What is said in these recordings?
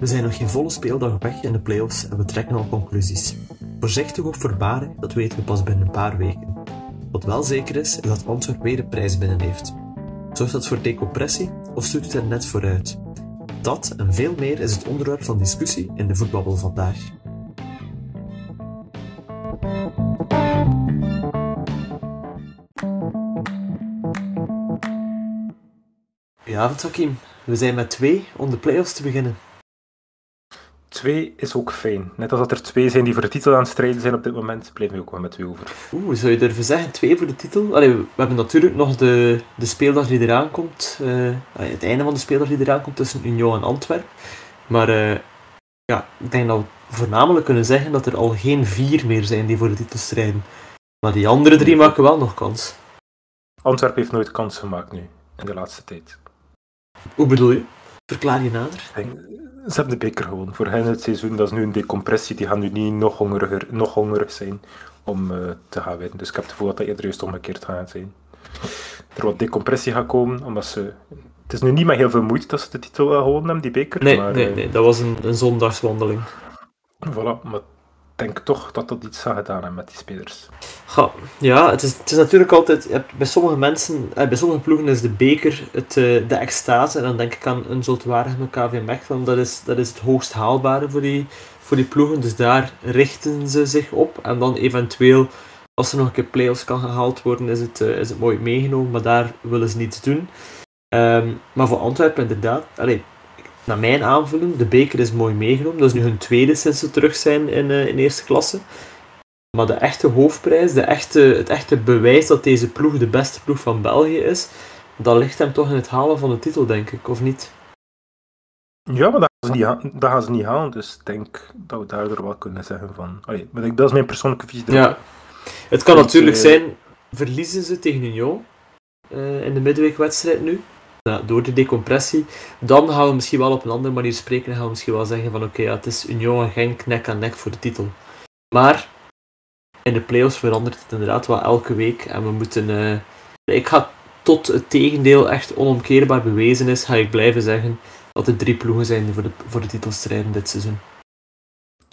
We zijn nog geen volle speeldag weg in de playoffs en we trekken al conclusies. Voorzichtig of voorbarig, dat weten we pas binnen een paar weken. Wat wel zeker is, is dat Antwerp weer een prijs binnen heeft. Zorgt dat voor decompressie of stuurt het er net vooruit? Dat en veel meer is het onderwerp van discussie in de voetbabbel vandaag. Goedenavond, Hakim. We zijn met twee om de play-offs te beginnen. Twee is ook fijn. Net als dat er twee zijn die voor de titel aan het strijden zijn op dit moment, blijven we ook wel met twee over. Oeh, zou je durven zeggen twee voor de titel? Allee, we hebben natuurlijk nog de, de speeldag die eraan komt. Uh, het einde van de speeldag die eraan komt tussen Union en Antwerp. Maar uh, ja, ik denk dat we voornamelijk kunnen zeggen dat er al geen vier meer zijn die voor de titel strijden. Maar die andere drie maken wel nog kans. Antwerp heeft nooit kans gemaakt nu, in de laatste tijd. Hoe bedoel je? Verklaar je nader? Ze hebben de beker gewoon. Voor hen het seizoen, dat is nu een decompressie. Die gaan nu niet nog hongeriger, nog hongerig zijn om uh, te gaan winnen. Dus ik heb het gevoel dat dat eerder juist omgekeerd gaat zijn. Er wat decompressie gaat komen, omdat ze... Het is nu niet met heel veel moeite dat ze de titel gewonnen hebben, die beker. Nee, maar, nee, uh, nee, dat was een, een zondagswandeling. Voilà, maar denk toch dat dat iets zou gedaan hebben met die spelers. Ga, ja, het is, het is natuurlijk altijd... Bij sommige mensen, bij sommige ploegen is de beker het, de extase. En dan denk ik aan een zoltwaardige KV Mechelen. Dat is, dat is het hoogst haalbare voor die, voor die ploegen. Dus daar richten ze zich op. En dan eventueel, als er nog een keer play-offs kan gehaald worden, is het, is het mooi meegenomen. Maar daar willen ze niets doen. Um, maar voor Antwerpen inderdaad... Allez, naar mijn aanvulling, de beker is mooi meegenomen. Dat is nu hun tweede sinds ze terug zijn in, uh, in eerste klasse. Maar de echte hoofdprijs, de echte, het echte bewijs dat deze ploeg de beste ploeg van België is, dat ligt hem toch in het halen van de titel, denk ik, of niet? Ja, maar dat gaan ze niet, dat gaan ze niet halen. Dus ik denk dat we daardoor wel kunnen zeggen van... Allee, maar dat is mijn persoonlijke visie. Ja. Het kan natuurlijk zijn, verliezen ze tegen Union uh, in de middenweekwedstrijd nu, door de decompressie, dan gaan we misschien wel op een andere manier spreken en gaan we misschien wel zeggen van oké, ja, het is Union en Genk nek aan nek voor de titel. Maar in de playoffs verandert het inderdaad wel elke week en we moeten... Uh, ik ga tot het tegendeel echt onomkeerbaar bewezen is, ga ik blijven zeggen dat er drie ploegen zijn voor de, voor de titel strijden dit seizoen.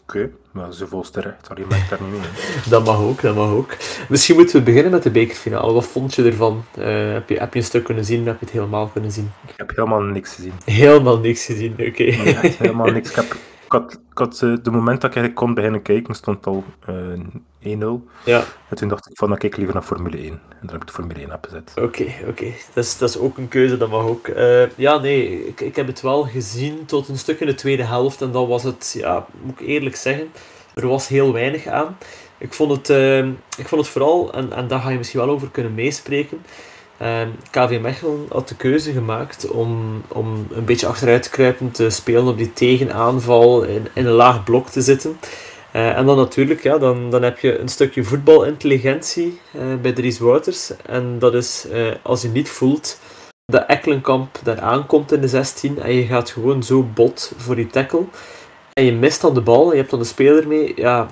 Oké, maar ze volgens terecht. Sorry, mag daar niet mee. dat mag ook, dat mag ook. Misschien moeten we beginnen met de bekerfinale. Wat vond je ervan? Uh, heb, je, heb je een stuk kunnen zien? Heb je het helemaal kunnen zien? Ik heb helemaal niks gezien. Helemaal niks gezien, oké. Okay. Nee, helemaal niks. Ik, heb, ik had, ik had uh, de moment dat ik kon beginnen kijken, stond al uh, 1-0. Ja. En toen dacht ik van, dan kijk ik liever naar Formule 1. En dan heb ik de Formule 1 opgezet. Oké, okay, oké. Okay. Dat, is, dat is ook een keuze, dat mag ook. Uh, ja, nee, ik, ik heb het wel gezien tot een stuk in de tweede helft. En dan was het, ja, moet ik eerlijk zeggen, er was heel weinig aan. Ik vond het, uh, ik vond het vooral, en, en daar ga je misschien wel over kunnen meespreken. Uh, KV Mechelen had de keuze gemaakt om, om een beetje achteruit te kruipen te spelen op die tegenaanval, in, in een laag blok te zitten. Uh, en dan natuurlijk, ja, dan, dan heb je een stukje voetbalintelligentie uh, bij Dries Wouters. En dat is uh, als je niet voelt dat Ekkelenkamp daar aankomt in de 16 en je gaat gewoon zo bot voor die tackle. En je mist dan de bal, je hebt dan de speler mee. Ja,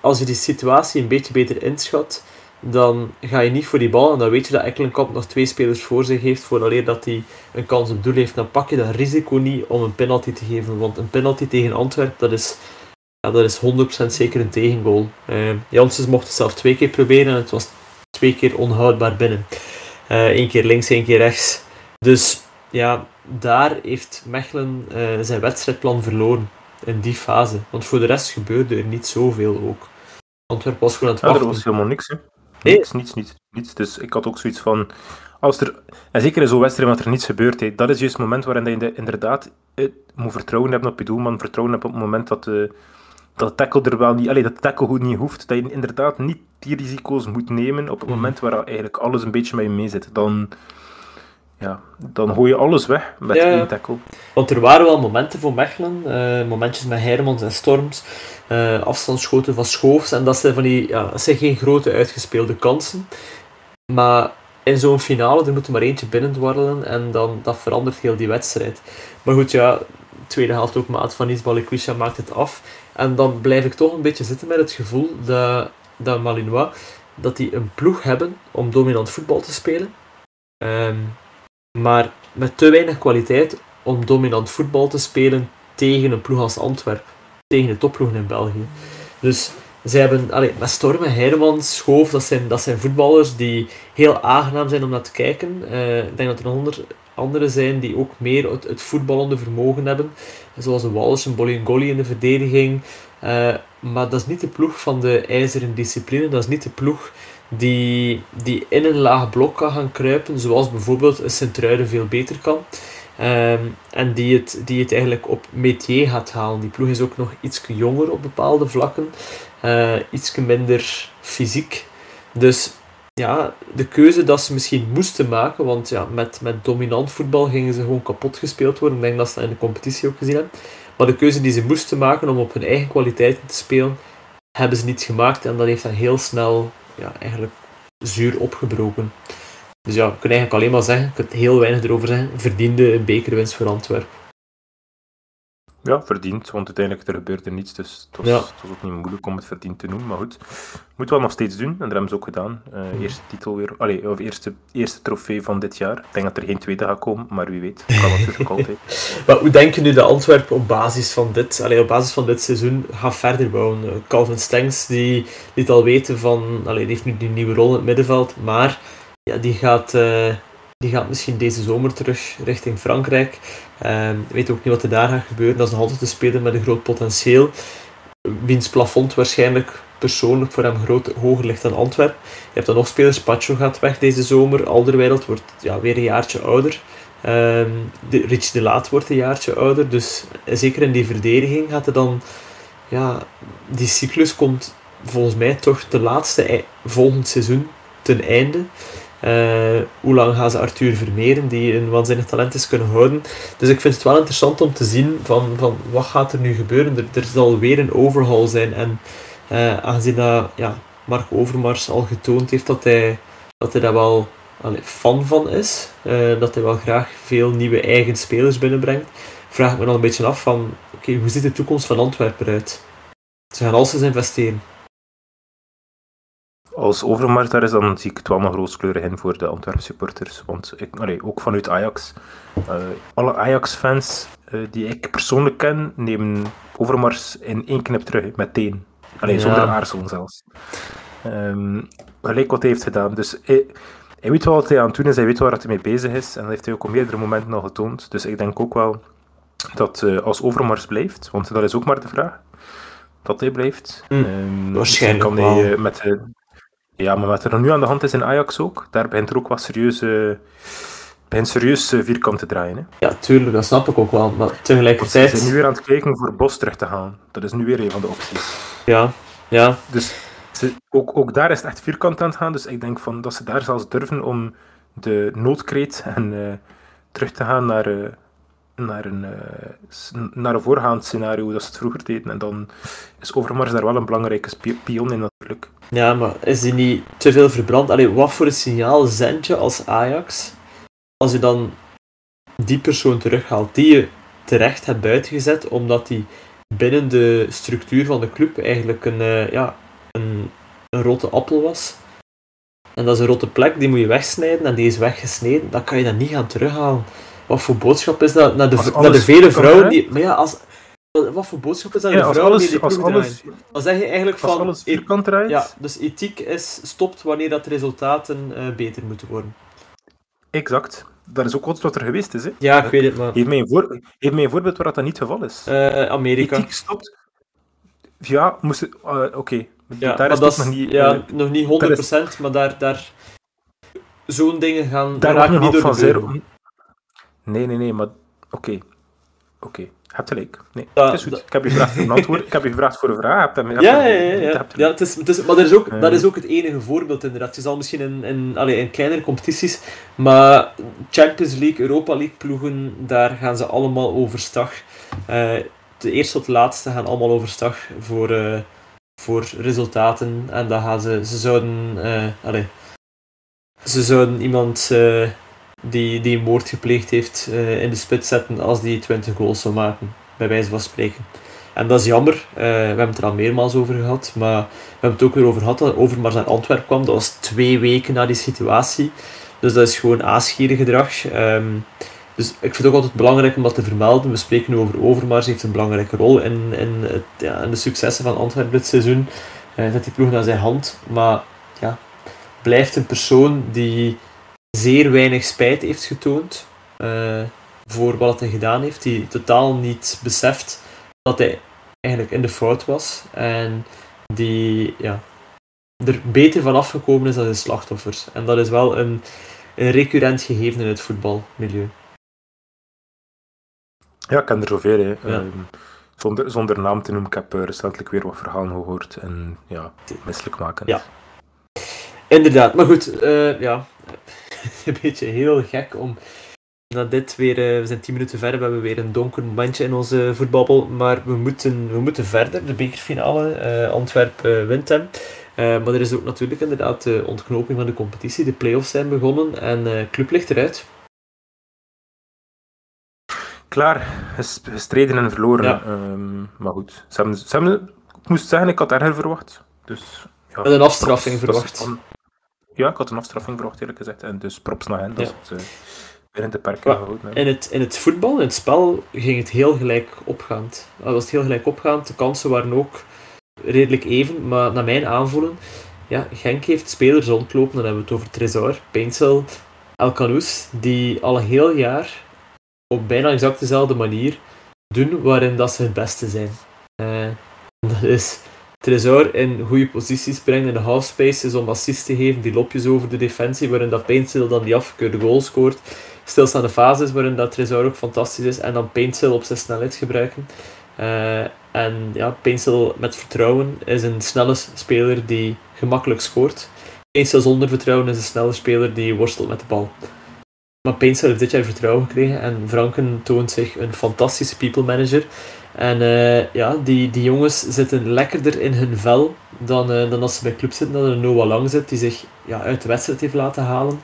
als je die situatie een beetje beter inschat, dan ga je niet voor die bal. En dan weet je dat Ekkelenkamp nog twee spelers voor zich heeft, vooraleer dat hij een kans op doel heeft. Dan pak je dat risico niet om een penalty te geven. Want een penalty tegen Antwerpen, dat is, ja, dat is 100% zeker een tegengoal. Uh, Janssens mocht het zelf twee keer proberen en het was twee keer onhoudbaar binnen. Eén uh, keer links, één keer rechts. Dus ja, daar heeft Mechelen uh, zijn wedstrijdplan verloren in die fase. Want voor de rest gebeurde er niet zoveel ook. Antwerpen was gewoon aan het wachten. Ja, er was helemaal niks, hè. Niets, niets, niets, niets. Dus ik had ook zoiets van... Als er, en zeker in zo'n wedstrijd, wat er niets gebeurt, dat is juist het moment waarin je de, inderdaad eh, moet vertrouwen hebben op je doelman, vertrouwen hebben op het moment dat de, dat de tackle er wel niet... Allee, dat de tackle goed niet hoeft, dat je inderdaad niet die risico's moet nemen op het moment waar eigenlijk alles een beetje met je mee zit. Dan ja, dan gooi je alles weg met ja, één tackle. Want er waren wel momenten voor Mechelen, uh, momentjes met Hermans en Storms, uh, afstandsschoten van Schoofs, en dat zijn, van die, ja, dat zijn geen grote uitgespeelde kansen. Maar in zo'n finale, er moet er maar eentje binnendwarrelen en dan, dat verandert heel die wedstrijd. Maar goed, ja, tweede helft ook maat van Isbalikwisha maakt het af. En dan blijf ik toch een beetje zitten met het gevoel dat, dat Malinois, dat die een ploeg hebben om dominant voetbal te spelen. Um, maar met te weinig kwaliteit om dominant voetbal te spelen tegen een ploeg als Antwerp. Tegen de topploegen in België. Dus ze hebben, allee, met Storm en Heidemans, Schoof, dat zijn, dat zijn voetballers die heel aangenaam zijn om naar te kijken. Uh, ik denk dat er nog anderen zijn die ook meer het, voetballende vermogen hebben. Zoals de en Bolingoli in de verdediging. Uh, maar dat is niet de ploeg van de ijzeren discipline. Dat is niet de ploeg die, die in een laag blok kan gaan kruipen. Zoals bijvoorbeeld een Sint-Truiden veel beter kan. Um, en die het, die het eigenlijk op métier gaat halen. Die ploeg is ook nog iets jonger op bepaalde vlakken. Uh, iets minder fysiek. Dus ja, de keuze dat ze misschien moesten maken, want ja, met, met dominant voetbal gingen ze gewoon kapot gespeeld worden. Ik denk dat ze dat in de competitie ook gezien hebben. Maar de keuze die ze moesten maken om op hun eigen kwaliteiten te spelen, hebben ze niet gemaakt. En dat heeft dan heel snel ja, eigenlijk zuur opgebroken. Dus ja, ik kan eigenlijk alleen maar zeggen, ik kan heel weinig erover zeggen, verdiende een bekerwinst voor Antwerpen. Ja, verdiend, want uiteindelijk er gebeurde niets, dus het was, ja. het was ook niet moeilijk om het verdiend te noemen, maar goed. Moet wel nog steeds doen, en dat hebben ze ook gedaan. Uh, Eerste titel weer, allee, of eerste, eerste trofee van dit jaar. Ik denk dat er geen tweede gaat komen, maar wie weet, kan natuurlijk altijd. maar hoe denk je nu de Antwerpen op basis van dit, allee, op basis van dit seizoen gaat verder bouwen? Uh, Calvin Stengs, die liet al weten van, allee, die heeft nu die nieuwe rol in het middenveld, maar ja, die gaat... Uh, die gaat misschien deze zomer terug richting Frankrijk. Um, weet ook niet wat er daar gaat gebeuren. Dat is nog altijd te spelen met een groot potentieel. Wiens plafond waarschijnlijk persoonlijk voor hem groot, hoger ligt dan Antwerpen. Je hebt dan nog spelers. Pacho gaat weg deze zomer. Alderweireld wordt ja, weer een jaartje ouder. Um, de, Rich de Laat wordt een jaartje ouder. Dus zeker in die verdediging gaat er dan... Ja, die cyclus komt volgens mij toch de laatste volgend seizoen ten einde. Uh, hoe lang gaan ze Arthur Vermeeren, die een waanzinnig talent is, kunnen houden? Dus ik vind het wel interessant om te zien van, van wat gaat er nu gebeuren. Er, zal weer een overhaul zijn. En uh, aangezien dat ja, Mark Overmars al getoond heeft dat hij, dat hij daar wel allee, fan van is, uh, dat hij wel graag veel nieuwe eigen spelers binnenbrengt, vraag ik me dan een beetje af van, oké, hoe ziet de toekomst van Antwerpen eruit? Ze gaan alles investeren als Overmars daar is, dan zie ik het wel nog rooskleurig in voor de Antwerp supporters. Want ik, allee, ook vanuit Ajax, uh, alle Ajax-fans uh, die ik persoonlijk ken, nemen Overmars in één knip terug, meteen. Allee, ja. zonder aarzelen zelfs. Um, gelijk wat hij heeft gedaan. Dus hij, hij, weet wel wat hij aan het doen is, hij weet waar hij mee bezig is. En dat heeft hij ook op meerdere momenten al getoond. Dus ik denk ook wel dat uh, als Overmars blijft, want dat is ook maar de vraag, dat hij blijft. Mm, um, waarschijnlijk kan hij met ja, maar wat er nu aan de hand is in Ajax ook, daar begint er ook wat serieus, uh, begint serieus uh, vierkant te draaien. Hè. Ja, tuurlijk, dat snap ik ook wel. Maar tegelijkertijd... Ze zijn nu weer aan het kijken voor Bos terug te gaan. Dat is nu weer een van de opties. Ja, ja. Dus ze, ook, ook daar is het echt vierkant aan het gaan. Dus ik denk van, dat ze daar zelfs durven om de noodkreet en uh, terug te gaan naar, uh, naar, een, uh, naar een voorgaand scenario dat ze het vroeger deden. En dan is Overmars daar wel een belangrijke pion in natuurlijk. Ja, maar is die niet te veel verbrand? Wat voor een signaal zend je als Ajax als je dan die persoon terughaalt die je terecht hebt buitengezet omdat die binnen de structuur van de club eigenlijk een, uh, ja, een, een rotte appel was? En dat is een rotte plek, die moet je wegsnijden en die is weggesneden. Dan kan je dat niet gaan terughalen. Wat voor boodschap is dat naar de, naar de vele vrouwen die... Maar ja, als, wat voor boodschap is dat? Ja, als alles, die als alles, Dan zeg je eigenlijk van... alles vierkant draait. Ja, dus ethiek is, stopt wanneer dat resultaten uh, beter moeten worden. Exact. Dat is ook wat er geweest is. Hè? Ja, ik weet het, maar... Geef mij een, voor, geef mij een voorbeeld waar dat niet het geval is. Uh, Amerika. Ethiek stopt... Ja, moest uh, Oké. Okay. Ja, daar is dat nog niet... Ja, nog niet 100%, is... maar daar... daar Zo'n dingen gaan... Daar raken niet door van zero... Nee, nee, nee, maar... Oké. Okay. Oké. Okay hebt gelijk. Nee, dat, is goed. Ik heb je gevraagd voor een antwoord. Ik heb je gevraagd voor een vraag. Heb, heb, ja, ja, ja, ja. ja het is, het is, maar dat is, ook, dat is ook het enige voorbeeld inderdaad. Je zal misschien in, in, allez, in kleinere competities, maar Champions League, Europa League ploegen, daar gaan ze allemaal overstag. Uh, de eerste tot de laatste gaan allemaal overstag voor, uh, voor resultaten. En dan gaan ze, ze zouden, allez, ze zouden iemand die, die een moord gepleegd heeft uh, in de spits zetten als die 20 goals zou maken, bij wijze van spreken. En dat is jammer, uh, we hebben het er al meermaals over gehad, maar we hebben het ook weer over gehad dat Overmars naar Antwerpen kwam. Dat was twee weken na die situatie. Dus dat is gewoon aasgierig gedrag. Um, dus ik vind het ook altijd belangrijk om dat te vermelden. We spreken nu over Overmars, heeft een belangrijke rol in, in, het, ja, in de successen van Antwerpen dit seizoen. Hij zet die ploeg naar zijn hand, maar ja, blijft een persoon die zeer weinig spijt heeft getoond uh, voor wat hij gedaan heeft. Die totaal niet beseft dat hij eigenlijk in de fout was. En die ja, er beter van afgekomen is dan zijn slachtoffers. En dat is wel een, een recurrent gegeven in het voetbalmilieu. Ja, ik ken er zoveel. Hè. Ehm, zonder, zonder naam te noemen, ik heb uh, recentelijk weer wat verhalen gehoord. En ja, misselijk maken. Ja, inderdaad. Maar goed, uh, ja, een beetje heel gek om na dit weer, uh, we zijn 10 minuten verder, we hebben weer een donker momentje in onze voetbabbel, maar we moeten, we moeten verder. De bekerfinale, uh, Antwerpen wint hem. maar er is ook natuurlijk inderdaad de ontknoping van de competitie. De play-offs zijn begonnen en club ligt eruit klaar, gestreden en verloren. Um, maar goed, ze hebben, ze hebben, ik moest zeggen, ik had erger verwacht. Dus, ja, Met een afstraffing verwacht. Ja, ik had een afstraffing verwacht, eerlijk gezegd. En dus props naar hen, dat ja. het uh, weer in de perken gehouden in het, in het voetbal, in het spel, ging het heel gelijk opgaand. Dat was heel gelijk opgaand. De kansen waren ook redelijk even, maar naar mijn aanvoelen, ja, Genk heeft spelers rondlopen, dan hebben we het over Tresor, Painsel, Elkanous, die al een heel jaar op bijna exact dezelfde manier doen waarin dat ze het beste zijn. Uh, dat is Tresor in goede posities brengen in de half spaces om assist te geven, die lopjes over de defensie, waarin dat Paintstil dan die afgekeurde goal scoort. Stilstaande fases waarin dat Tresor ook fantastisch is en dan Paintstil op zijn snelheid gebruiken. Uh, en ja, Paintstil met vertrouwen is een snelle speler die gemakkelijk scoort. Paintstil zonder vertrouwen is een snelle speler die worstelt met de bal. Maar Paintsel heeft dit jaar vertrouwen gekregen en Franken toont zich een fantastische people manager. En uh, ja, die, die jongens zitten lekkerder in hun vel dan, uh, dan als ze bij club zitten. Dan een Noah Lang zit, die zich ja, uit de wedstrijd heeft laten halen.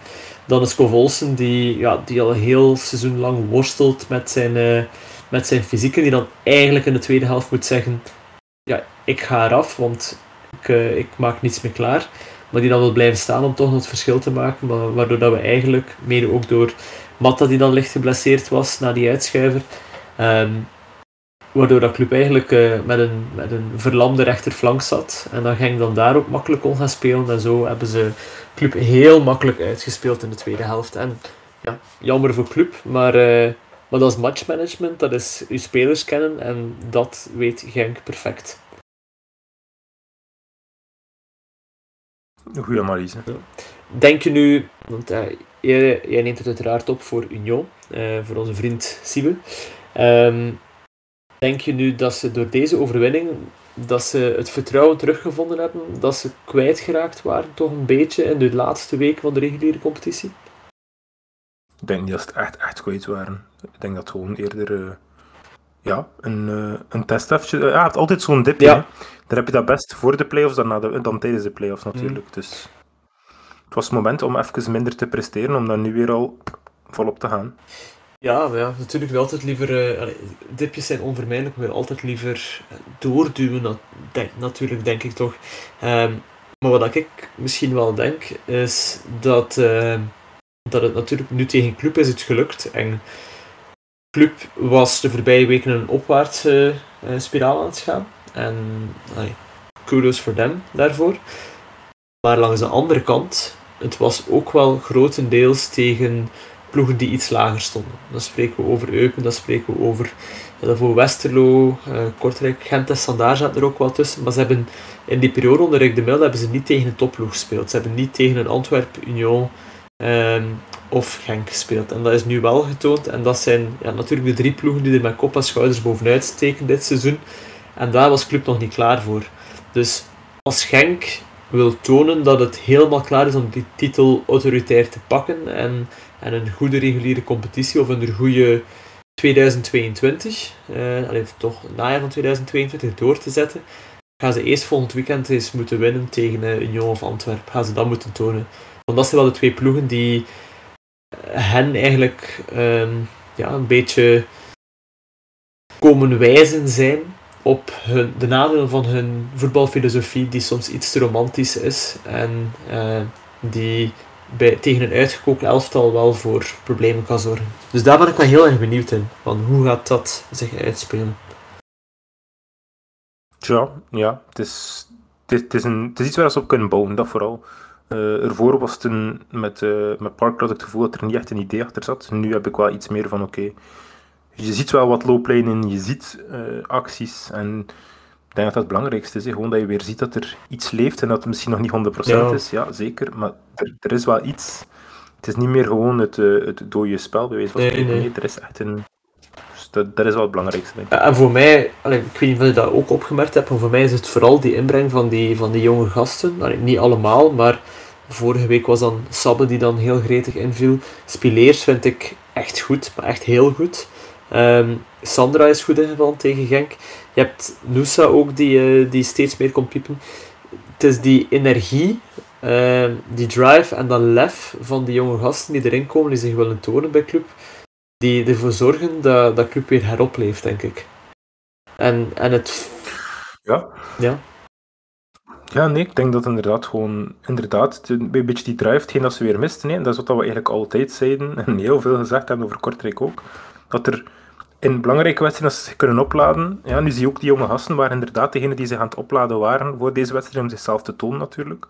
Dan is Skov Olsen, die, ja, die al heel seizoen lang worstelt met zijn, uh, met zijn fysiek. Die dan eigenlijk in de tweede helft moet zeggen: Ja, ik ga eraf, want ik, ik maak niets meer klaar maar die dan wil blijven staan om toch nog het verschil te maken. Waardoor dat we eigenlijk, mede ook door Matta die dan licht geblesseerd was na die uitschuiver, um, waardoor dat club eigenlijk uh, met, een, met een verlamde rechterflank zat. En dan ging dan daar ook makkelijk kon gaan spelen. En zo hebben ze club heel makkelijk uitgespeeld in de tweede helft. En ja, jammer voor club, maar, uh, maar dat is matchmanagement, dat is je spelers kennen en dat weet Genk perfect. Een goede analyse. Denk je nu, want uh, jij, jij, neemt het uiteraard op voor Union, voor onze vriend Siebe. Um, denk je nu dat ze door deze overwinning dat ze het vertrouwen teruggevonden hebben, dat ze kwijtgeraakt waren toch een beetje in de laatste week van de reguliere competitie? Ik denk niet dat ze echt, echt kwijt waren. Ik denk dat gewoon eerder uh, ja, een, uh, een testefje. Ja, het altijd zo'n dipje. Ja. Dan heb je dat best voor de playoffs dan, na de, dan tijdens de playoffs natuurlijk. Mm. Dus het was het moment om even minder te presteren, om dan nu weer al volop te gaan. Ja, ja natuurlijk wil altijd liever. Uh, dipjes zijn onvermijdelijk, maar altijd liever doorduwen. Natuurlijk, denk ik toch. Um, maar wat ik misschien wel denk, is dat, uh, dat het natuurlijk nu tegen Club is het gelukt. En Club was de voorbije weken een opwaartse uh, spiraal aan het gaan. En kudos voor them daarvoor. Maar langs de andere kant, het was ook wel grotendeels tegen ploegen die iets lager stonden. Dan spreken we over Eupen, dan spreken we over voor Westerlo, uh, Kortrijk, Gent en Standaard zaten er ook wel tussen. Maar ze hebben in die periode onder Rick de Mil hebben ze niet tegen een topploeg gespeeld. Ze hebben niet tegen een Antwerp, Union um, of Genk gespeeld. En dat is nu wel getoond. En dat zijn ja, natuurlijk de drie ploegen die er met kop en schouders bovenuit steken dit seizoen. En daar was Club nog niet klaar voor. Dus als Genk wil tonen dat het helemaal klaar is om die titel autoritair te pakken en, en een goede reguliere competitie of een goede 2022, uh, alleen toch het najaar van 2022 door te zetten, gaan ze eerst volgend weekend eens moeten winnen tegen uh, Union of Antwerpen. Gaan ze dat moeten tonen. Want dat zijn wel de twee ploegen die hen eigenlijk um, ja, een beetje komen wijzen zijn op hun, de nadelen van hun voetbalfilosofie, die soms iets te romantisch is en die bij, tegen een uitgekookt elftal wel voor problemen kan zorgen. Dus daar ben ik wel heel erg benieuwd in. Van hoe gaat dat zich uitspelen? Ja, ja het, is, het, is, een, het is iets waar ze op kunnen bouwen, dat vooral. Uh, ervoor was het een, met, uh, met Park het gevoel dat er niet echt een idee achter zat. Nu heb ik wel iets meer van, oké, je ziet wel wat looplijnen, je ziet uh, acties en ik denk dat dat het belangrijkste is. Hè? Gewoon dat je weer ziet dat er iets leeft en dat het misschien nog niet 100% ja. is. Ja, zeker, maar er, er, is wel iets. Het is niet meer gewoon het, het dode spel, bij wijze van spreken. Nee, nee. er is echt een dat, dat is wel het belangrijkste. Denk ik. En voor mij, ik weet niet of je dat ook opgemerkt hebt, maar voor mij is het vooral die inbreng van die, van die jonge gasten. niet allemaal, maar vorige week was dan Sabbe die dan heel gretig inviel. Spileers vind ik echt goed, maar echt heel goed. Um, Sandra is goed ingevallen tegen Genk. Je hebt Noosa ook die, uh, die steeds meer komt piepen. Het is die energie, uh, die drive en dat lef van die jonge gasten die erin komen, die zich willen tonen bij club die ervoor zorgen dat dat club weer heropleeft, denk ik. En, en het... Ja. Ja. Ja, nee, ik denk dat inderdaad gewoon, inderdaad, een beetje die drive, hetgeen dat ze weer misten, nee, dat is wat we eigenlijk altijd zeiden, en heel veel gezegd hebben over Kortrijk ook, dat er in belangrijke wedstrijden, ze zich kunnen opladen, ja, nu zie je ook die jonge gasten, waar inderdaad degenen die zich aan het opladen waren voor deze wedstrijd, om zichzelf te tonen natuurlijk,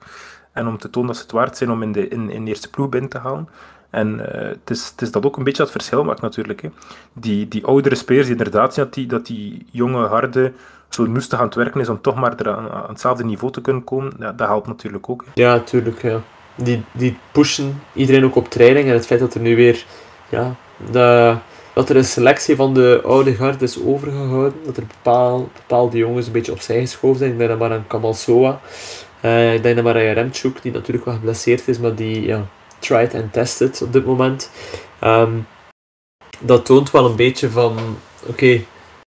en om te tonen dat ze het waard zijn om in de, in, in eerste ploeg binnen te halen. En uh, het, is, het is dat ook een beetje dat verschil maakt natuurlijk. Hè. Die, die oudere spelers die inderdaad zien dat die, dat die jonge, harde, zo noestig aan het werken is om toch maar aan, hetzelfde niveau te kunnen komen, ja, dat helpt natuurlijk ook. Ja, natuurlijk. Ja. Die, die pushen iedereen ook op training en het feit dat er nu weer ja, de, dat er een selectie van de oude garde is overgehouden, dat er bepaal, bepaalde jongens een beetje opzij geschoven zijn. Ik denk dat maar aan Kamal Soa, uh, ik denk dat maar aan Remchuk, die natuurlijk wel geblesseerd is, maar die ja, tried and tested op dit moment. Ehm, dat toont wel een beetje van, oké,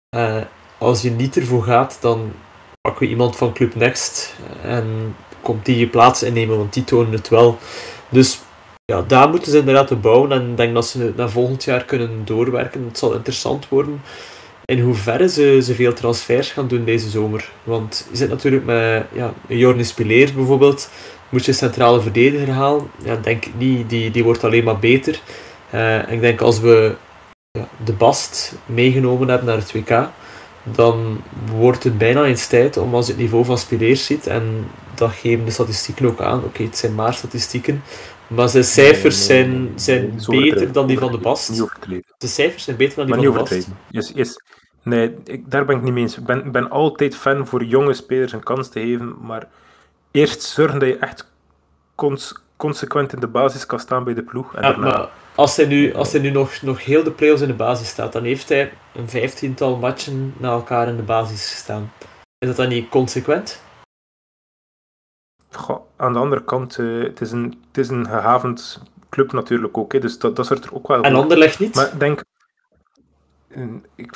eh, als je niet ervoor gaat, dan pakken we iemand van Club Next en komt die je plaats innemen, want die tonen het wel. Dus ja, daar moeten ze inderdaad op bouwen en ik denk dat ze naar volgend jaar kunnen doorwerken. Het zal interessant worden in hoeverre ze, ze veel transfers gaan doen deze zomer. Want je zit natuurlijk met ja, Jornis Pileer bijvoorbeeld, moet je centrale verdediger halen? Ja, denk ik niet. Die, die wordt alleen maar beter. Uh, ik denk als we ja, de Bast meegenomen hebben naar het WK, dan wordt het bijna eens tijd om als je het niveau van Spileers ziet, en dat geven de statistieken ook aan, oké, het zijn maar statistieken, maar zijn cijfers zijn, zijn beter dan die van de Bast. De cijfers zijn beter dan die van de Bast. Yes, yes. Nee, ik, daar ben ik niet mee eens. Ik ben, ben altijd fan voor jonge spelers een kans te geven, maar eerst zorgen dat je echt consequent in de basis kan staan bij de ploeg. En ja, maar als hij nu, als hij nu nog, nog heel de play in de basis staat, dan heeft hij een vijftiental matchen na elkaar in de basis gestaan. Is dat dan niet consequent? Goh, aan de andere kant, uh, het, is een, het is een gehavend club natuurlijk ook, hè, dus dat, dat soort er ook wel... En Anderlecht niet? Maar denk,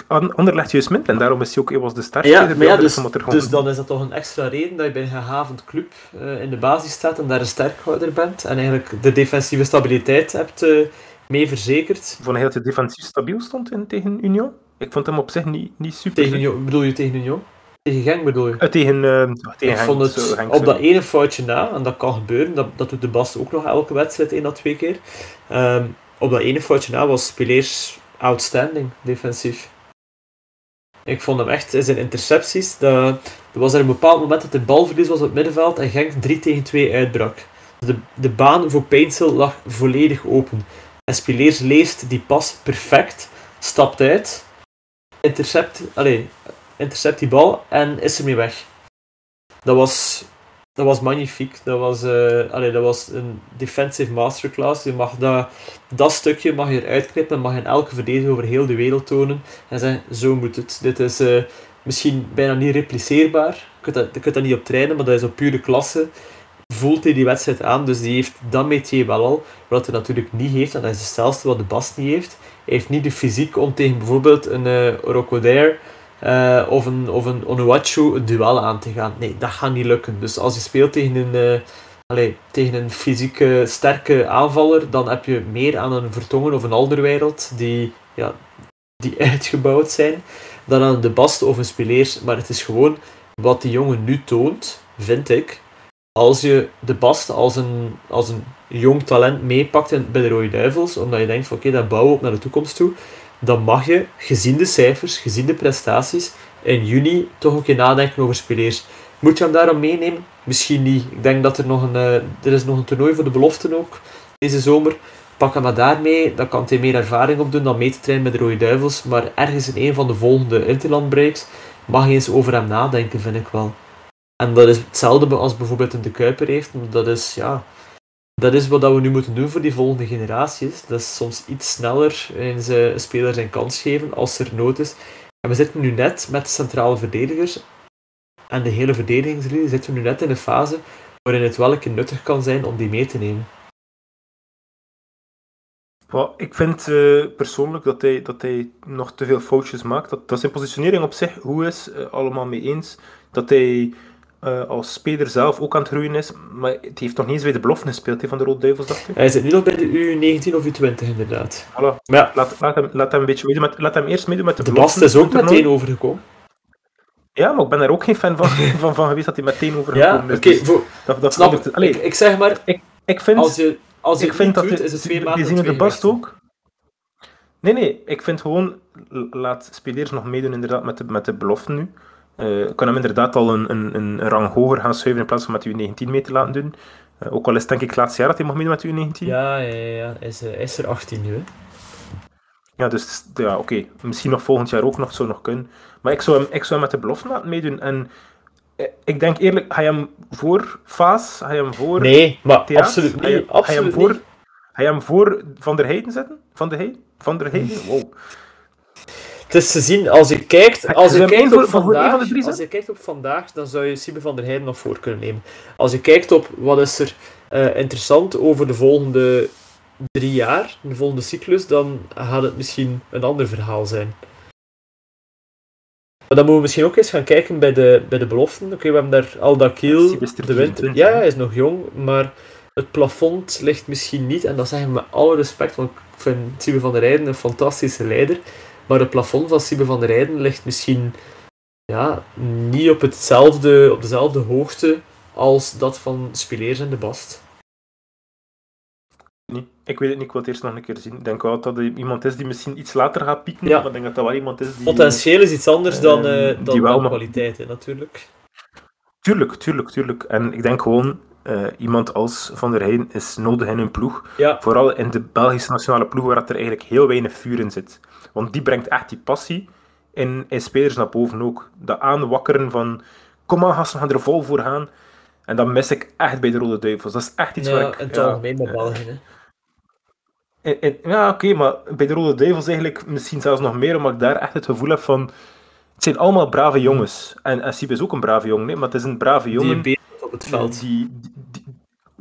Anderlecht juist minder en daarom is hij ook was de sterkste. Ja, maar ja, dus, dus dan is dat toch een extra reden dat je bij een gehavend club uh, in de basis staat en daar een sterkhouder bent en eigenlijk de defensieve stabiliteit hebt uh, mee verzekerd. Vond hij dat hij defensief stabiel stond in, tegen Union? Ik vond hem op zich niet, niet super. Tegen Union, bedoel je tegen Union? Tegen Genk bedoel je? Uh, tegen, tegen Ik vond het zo, op dat ene foutje na, en dat kan gebeuren, dat, dat doet de Bas ook nog elke wedstrijd één dat twee keer. Um, op dat ene foutje na was Spileers outstanding defensief. Ik vond hem echt in zijn intercepties. er was er een bepaald moment dat de balverlies was op het middenveld en Genk 3 tegen 2 uitbrak. De, de baan voor Painsel lag volledig open. En Spileers leest die pas perfect, stapt uit, intercept, allez, intercept die bal en is ermee weg. Dat was dat was magnifiek. Dat was, uh, dat was een defensive masterclass. Je mag dat, dat stukje mag je eruit knippen en mag je in elke verdediger over heel de wereld tonen. En zeggen, zo moet het. Dit is uh, misschien bijna niet repliceerbaar. Je kunt, dat, je kunt dat niet op trainen, maar dat is op pure klasse. Voelt hij die wedstrijd aan, dus die heeft dat métier wel al. Wat hij natuurlijk niet heeft, en dat is hetzelfde wat de Bast niet heeft. Hij heeft niet de fysiek om tegen bijvoorbeeld een uh, uh, of een, of een Onuachu een duel aan te gaan. Nee, dat gaat niet lukken. Dus als je speelt tegen een, uh, tegen een fysieke sterke aanvaller, dan heb je meer aan een Vertongen of een Alderwereld die, ja, die uitgebouwd zijn, dan aan de Bast of een Spileers. Maar het is gewoon wat die jongen nu toont, vind ik, als je de Bast als een, als een jong talent meepakt bij de Rode Duivels, omdat je denkt van oké, dat bouwen we op naar de toekomst toe, dan mag je, gezien de cijfers, gezien de prestaties, in juni toch ook je nadenken over spelers. Moet je hem daarom meenemen? Misschien niet. Ik denk dat er nog een, uh, er is nog een toernooi voor de beloften ook deze zomer. Pak hem maar daarmee, dan kan hij meer ervaring opdoen dan mee te trainen met de Rode Duivels. Maar ergens in een van de volgende interlandbreaks mag je eens over hem nadenken, vind ik wel. En dat is hetzelfde als bijvoorbeeld een De Kuiper heeft. Dat is, ja, dat is wat we nu moeten doen voor die volgende generaties. Dat is soms iets sneller in ze speler zijn kans geven als er nood is. En we zitten nu net met de centrale verdedigers en de hele verdedigingslinie zitten we nu net in een fase waarin het wel een nuttig kan zijn om die mee te nemen. ik vind uh, persoonlijk dat hij, dat hij nog te veel foutjes maakt. Dat, dat zijn positionering op zich goed is, uh, allemaal mee eens. Dat hij uh, als speler zelf ook aan het groeien is. Maar het heeft nog niet eens bij de belofte gespeeld he, van de Rode Duivels, dacht ik. Hij zit nu nog bij de U19 of U20, inderdaad. Voilà. Maar ja. laat, laat, hem, laat hem een beetje meedoen met, laat hem eerst meedoen met de, de belofte. is ook meteen overgekomen. Ja, maar ik ben er ook geen fan van, van, van geweest dat hij meteen overgekomen ja, is. Dus oké, dat, dat snap ik. ik. Ik zeg maar, ik, ik vind, als je, als je ik vind dat doet, is het twee maanden de bast ook. Nee, nee, ik vind gewoon, laat spelers nog meedoen inderdaad met de, met de beloften nu. Uh, kan hem inderdaad al een, een, een rang hoger gaan schuiven in plaats van met U19 mee te laten doen. Uh, ook al is het denk ik het laatste jaar dat hij mag meedoen met U19. Ja, ja, ja. Hij is, uh, is er 18 nu, hè. Ja, dus ja, oké. Misschien nog volgend jaar ook nog, zou nog kunnen. Maar ik zou hem, ik zou hem met de belofte laten meedoen. En ik denk eerlijk, ga je hem voor Faas? Ga je hem voor Nee, maar absoluut niet. Ga je, absoluut ga je hem voor, Ga je hem voor Van der Heijden zetten? Van der Heijden? Van der Heijden? Wow. Het is te zien, als je kijkt, als je kijkt op vandaag, als je kijkt op vandaag, dan zou je Sibe van der Heijden nog voor kunnen nemen. Als je kijkt op wat is er uh, interessant over de volgende drie jaar, de volgende cyclus, dan gaat het misschien een ander verhaal zijn. Maar dan moeten we misschien ook eens gaan kijken bij de, bij de beloften. Oké, we hebben daar Aldakil, de winter. Ja, hij is nog jong, maar het plafond ligt misschien niet, en dat zeggen we met alle respect, want ik vind Sibe van der Rijden een fantastische leider. Maar het plafond van Sibe van der Rijden ligt misschien ja, niet op, hetzelfde, op dezelfde hoogte als dat van Spileers en de Bast. Nee, ik weet het niet, ik wil het eerst nog een keer zien. Ik denk wel dat er iemand is die misschien iets later gaat pieken, ja. maar ik denk dat dat wel iemand is die... Potentieel is iets anders dan, uh, dan die wel kwaliteit, hè, natuurlijk. Tuurlijk, tuurlijk, tuurlijk. En ik denk gewoon, uh, iemand als Van der Heijden is nodig in een ploeg. Ja. Vooral in de Belgische nationale ploeg, waar er eigenlijk heel weinig vuur in zit. Want die brengt echt die passie in, in spelers naar boven ook. Dat aanwakkeren van, kom aan gasten, we gaan er vol voor gaan. En dat mis ik echt bij de Rode Duivels. Dat is echt iets ja, waar ik... het ja, algemeen met België, ja, oké, maar bij de Rode Duivels eigenlijk misschien zelfs nog meer, omdat ik daar echt het gevoel heb van... Het zijn allemaal brave jongens. En, en is ook een brave jongen, nee, maar het is een brave jongen... Die op het veld. Die, die,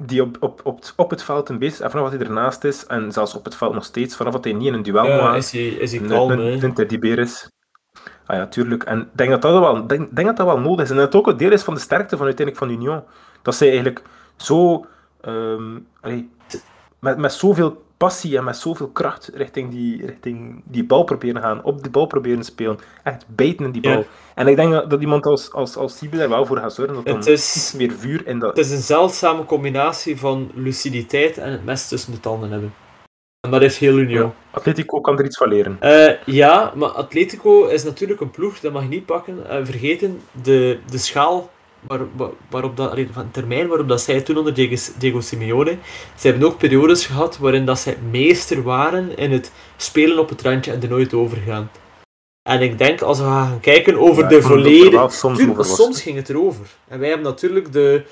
die op, op, op, op het veld een beetje, vanaf wat hij ernaast is, en zelfs op het veld nog steeds, vanaf dat hij niet in een duel ja, is hij, is hij kalm, Vindt hij die beer is. Ah ja, tuurlijk. En ik denk dat dat wel, denk, denk dat dat wel nodig is. En dat het ook een deel is van de sterkte van uiteindelijk van Union. Dat zij eigenlijk zo... Um, allee, met, met zoveel passie en met zoveel kracht richting die, richting die bal proberen gaan, op die bal proberen spelen, echt bijten in die bal. En ik denk dat, iemand als, als, als Siebe daar wel voor gaat zorgen dat er iets meer vuur in dat... Het is een zeldzame combinatie van luciditeit en het mes tussen de tanden hebben. En dat is heel Union. Ja, Atletico kan er iets van leren. Uh, ja, maar Atletico is natuurlijk een ploeg, dat mag je niet pakken. Uh, vergeten, de, de schaal waar, waarop dat, van termijn waarop dat zij toen onder Diego, Diego Simeone, ze hebben ook periodes gehad waarin dat zij meester waren in het spelen op het randje en er nooit overgaan. En ik denk, als we gaan kijken over de volledige... Soms, soms ging het erover. En wij hebben natuurlijk de,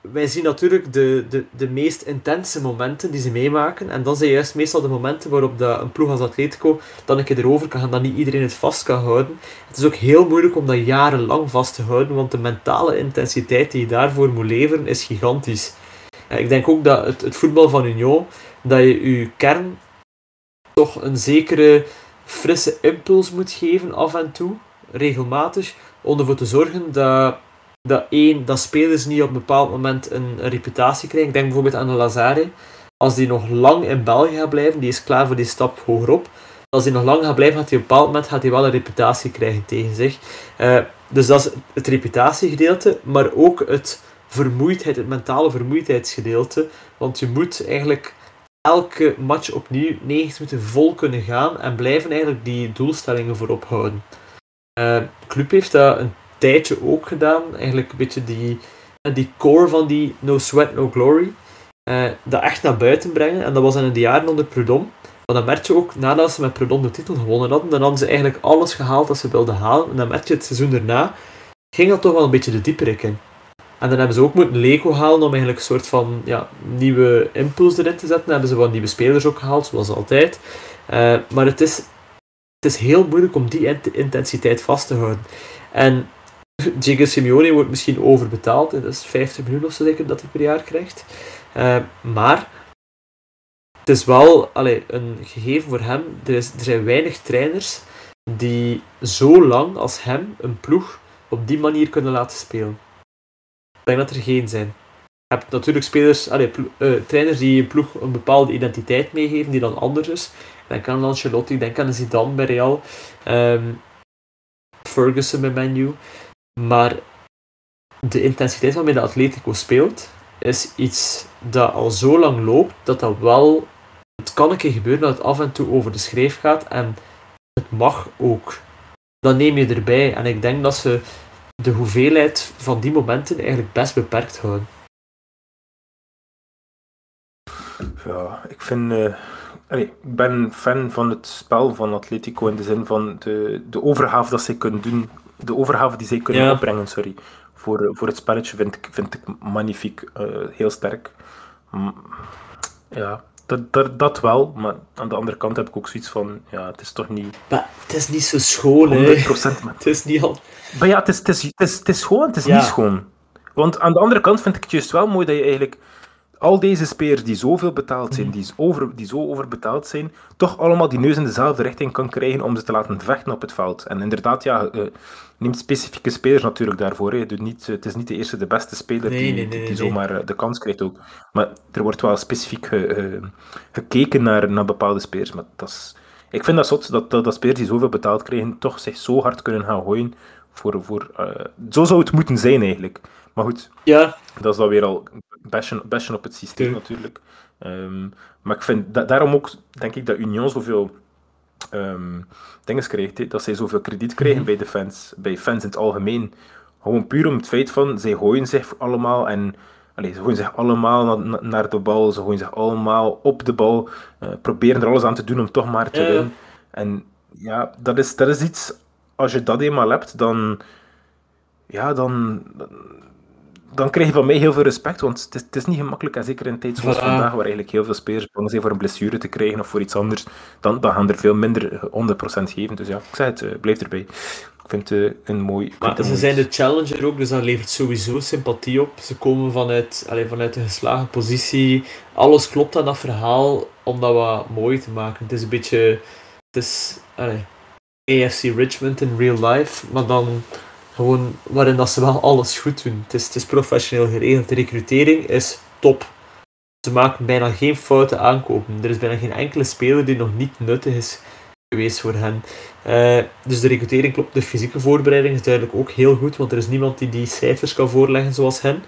Wij zien natuurlijk de, de, de meest intense momenten die ze meemaken. En dat zijn juist meestal de momenten waarop de, een ploeg als Atletico dan een keer erover kan gaan, dat niet iedereen het vast kan houden. Het is ook heel moeilijk om dat jarenlang vast te houden, want de mentale intensiteit die je daarvoor moet leveren is gigantisch. Ik denk ook dat het, het voetbal van Union, dat je je kern toch een zekere frisse impuls moet geven af en toe, regelmatig, om ervoor te zorgen dat dat één, dat spelers niet op een bepaald moment een, reputatie krijgen. Ik denk bijvoorbeeld aan de Lazare. Als die nog lang in België gaat blijven, die is klaar voor die stap hogerop. Als hij nog lang gaat blijven, gaat hij op een bepaald moment gaat hij wel een reputatie krijgen tegen zich. Uh, dus dat is het reputatiegedeelte, maar ook het vermoeidheid, het mentale vermoeidheidsgedeelte. Want je moet eigenlijk elke match opnieuw 90 minuten vol kunnen gaan en blijven eigenlijk die doelstellingen voorop houden. Uh, club heeft dat een tijdje ook gedaan. Eigenlijk een beetje die, die core van die No Sweat, No Glory. Uh, dat echt naar buiten brengen. En dat was in de jaren onder Prudhomme. Maar dan merk je ook, nadat ze met Prudhomme de titel gewonnen hadden, dan hadden ze eigenlijk alles gehaald dat ze wilden halen. En dan merk je het seizoen daarna, ging dat toch wel een beetje de dieperik in. En dan hebben ze ook moeten Lego halen om eigenlijk een soort van ja, nieuwe impuls erin te zetten. Dan hebben ze wat nieuwe spelers ook gehaald, zoals altijd. Uh, maar het is, het is heel moeilijk om die intensiteit vast te houden. En Diego Simeone wordt misschien overbetaald. Dat is 50 miljoen of zo zeker dat hij per jaar krijgt. Uh, maar het is wel allee, een gegeven voor hem. Er, er zijn weinig trainers die zo lang als hem een ploeg op die manier kunnen laten spelen. Ik denk dat er geen zijn. Je hebt natuurlijk spelers, uh, trainers die een ploeg een bepaalde identiteit meegeven die dan anders is. Denk aan Ancelotti, denk aan Zidane bij Real, um, Ferguson bij Manu. Maar de intensiteit waarmee de Atletico speelt, is iets dat al zo lang loopt, dat dat wel... Het kan een keer gebeuren dat het af en toe over de schreef gaat en het mag ook. Dan neem je erbij. En ik denk dat ze de hoeveelheid van die momenten eigenlijk best beperkt houden. Ja, ik vind... Uh, ik ben fan van het spel van Atletico in de zin van de, de overgave dat ze kunnen doen de overgave die zij kunnen opbrengen, sorry, voor, voor het spelletje vind ik, vind ik magnifiek, uh, heel sterk. ja, dat, dat, dat wel, maar aan de andere kant heb ik ook zoiets van, ja, het is toch niet... Maar het is niet zo schoon, hè. 100%. Maar... Het is niet al... Maar ja, het is, het is, het is, het is schoon, het is niet schoon. Want aan de andere kant vind ik het juist wel mooi dat je eigenlijk al deze spelers die zoveel betaald zijn, mhm. die, over, die zo overbetaald zijn, toch allemaal die neus in dezelfde richting kan krijgen om ze te laten vechten op het veld. En inderdaad, ja, uh, neemt specifieke spelers natuurlijk daarvoor. Hè. Doet niet, het is niet de eerste, de beste speler die, die, zomaar eh, de kans krijgt ook. Maar er wordt wel specifiek gekeken naar, naar bepaalde spelers. Maar dat is, ik vind dat zot, dat, dat, dat spelers die zoveel betaald krijgen, toch zich zo hard kunnen gaan gooien. Voor, voor, uh, zo zou het moeten zijn eigenlijk. Maar goed, ja. dat is dan weer al bashen, bashen op het systeem natuurlijk. Um, maar ik vind daarom ook, denk ik, dat Union zoveel um, dingen krijgt. Dat zij zoveel krediet krijgen mm bij de fans, bij fans in het algemeen. Gewoon puur om het feit van, zij gooien zich allemaal en Allee, ze gooien zich allemaal naar de bal, ze gooien zich allemaal op de bal, uh, proberen er alles aan te doen om toch maar te winnen. En ja, dat is, dat is iets, als je dat eenmaal hebt, dan, ja, dan, dan krijg je van mij heel veel respect, want het is, het is niet gemakkelijk, en zeker in een tijd zoals vandaag, waar eigenlijk heel veel spelers bang zijn voor een blessure te krijgen of voor iets anders, dan, dan gaan er veel minder 100% geven. Dus ja, ik zeg het, uh, blijf erbij. Ik vind het uh, een mooi... Maar ze zijn de challenger ook, dus dat levert sowieso sympathie op. Ze komen vanuit, allez, vanuit een geslagen positie. Alles klopt aan dat verhaal om dat wat mooi te maken. Het is een beetje... Het is... Allez, AFC Richmond in real life, maar dan gewoon waarin dat ze wel alles goed doen. Het is, het is professioneel geregeld. De recrutering is top. Ze maken bijna geen foute aankopen. Er is bijna geen enkele speler die nog niet nuttig is geweest voor hen. Uh, dus de recrutering klopt. De fysieke voorbereiding is duidelijk ook heel goed, want er is niemand die die cijfers kan voorleggen zoals hen.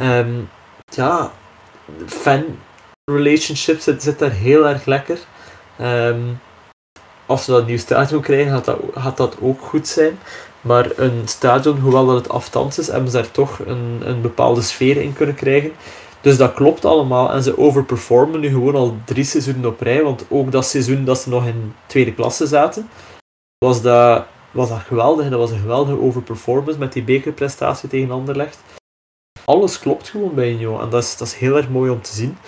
Um, ja, fan relationships zit, daar heel erg lekker. Um, als ze dat nieuw stadion krijgen, gaat dat, gaat dat ook goed zijn. Maar een stadion, hoewel dat het afstands is, hebben ze daar toch een, een bepaalde sfeer in kunnen krijgen. Dus dat klopt allemaal. En ze overperformen nu gewoon al drie seizoenen op rij. Want ook dat seizoen dat ze nog in tweede klasse zaten, was dat, was dat geweldig. Dat was een geweldige overperformance met die bekerprestatie tegen Anderlecht. Alles klopt gewoon bij Union. En dat is, dat is heel erg mooi om te zien.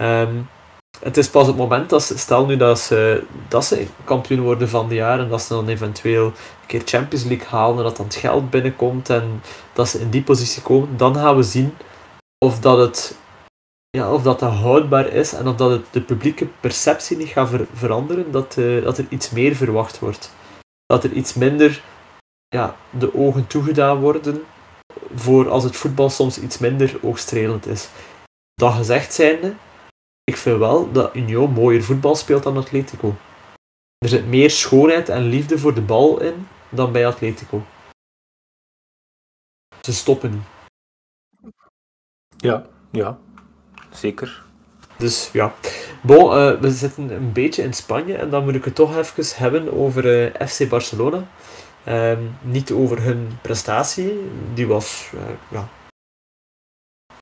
Um, het is pas het moment dat ze, stel nu dat ze, dat ze kampioen worden van de jaar en dat ze dan eventueel een keer Champions League halen en dat dan het geld binnenkomt en dat ze in die positie komen, dan gaan we zien of dat het ja, of dat, dat houdbaar is en of dat het de publieke perceptie niet gaat veranderen, dat, uh, dat er iets meer verwacht wordt. Dat er iets minder ja, de ogen toegedaan worden voor als het voetbal soms iets minder oogstrelend is. Dat gezegd zijnde, ik vind wel dat Union mooier voetbal speelt dan Atletico. Er zit meer schoonheid en liefde voor de bal in dan bij Atletico. Ze stoppen niet. Ja, ja, zeker. Dus ja. Bon, uh, we zitten een beetje in Spanje en dan moet ik het toch even hebben over uh, FC Barcelona. Um, niet over hun prestatie, die was uh, ja,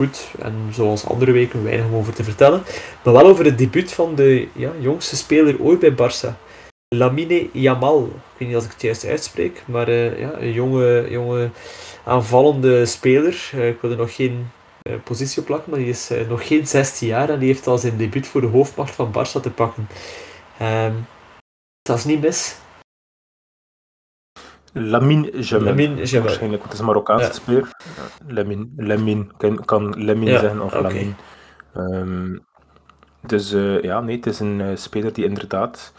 goed en zoals andere weken weinig om over te vertellen. Maar wel over het debuut van de ja, jongste speler ooit bij Barça. Lamine Yamal. Ik weet niet of ik het juist uitspreek, maar ja, een jonge, jonge aanvallende speler. ik wil er nog geen uh, positie plakken, maar die is nog geen 16 jaar en die heeft al zijn debuut voor de hoofdmacht van Barça te pakken. Um, dat is niet mis. Lamine Jamal. Lamine Jamal. Waarschijnlijk, het is een Marokkaanse ja. speler. Lamine, Lamine, kan, kan Lamine ja, zeggen of okay. Lamine. Um, dus uh, ja, nee, het is een speler die inderdaad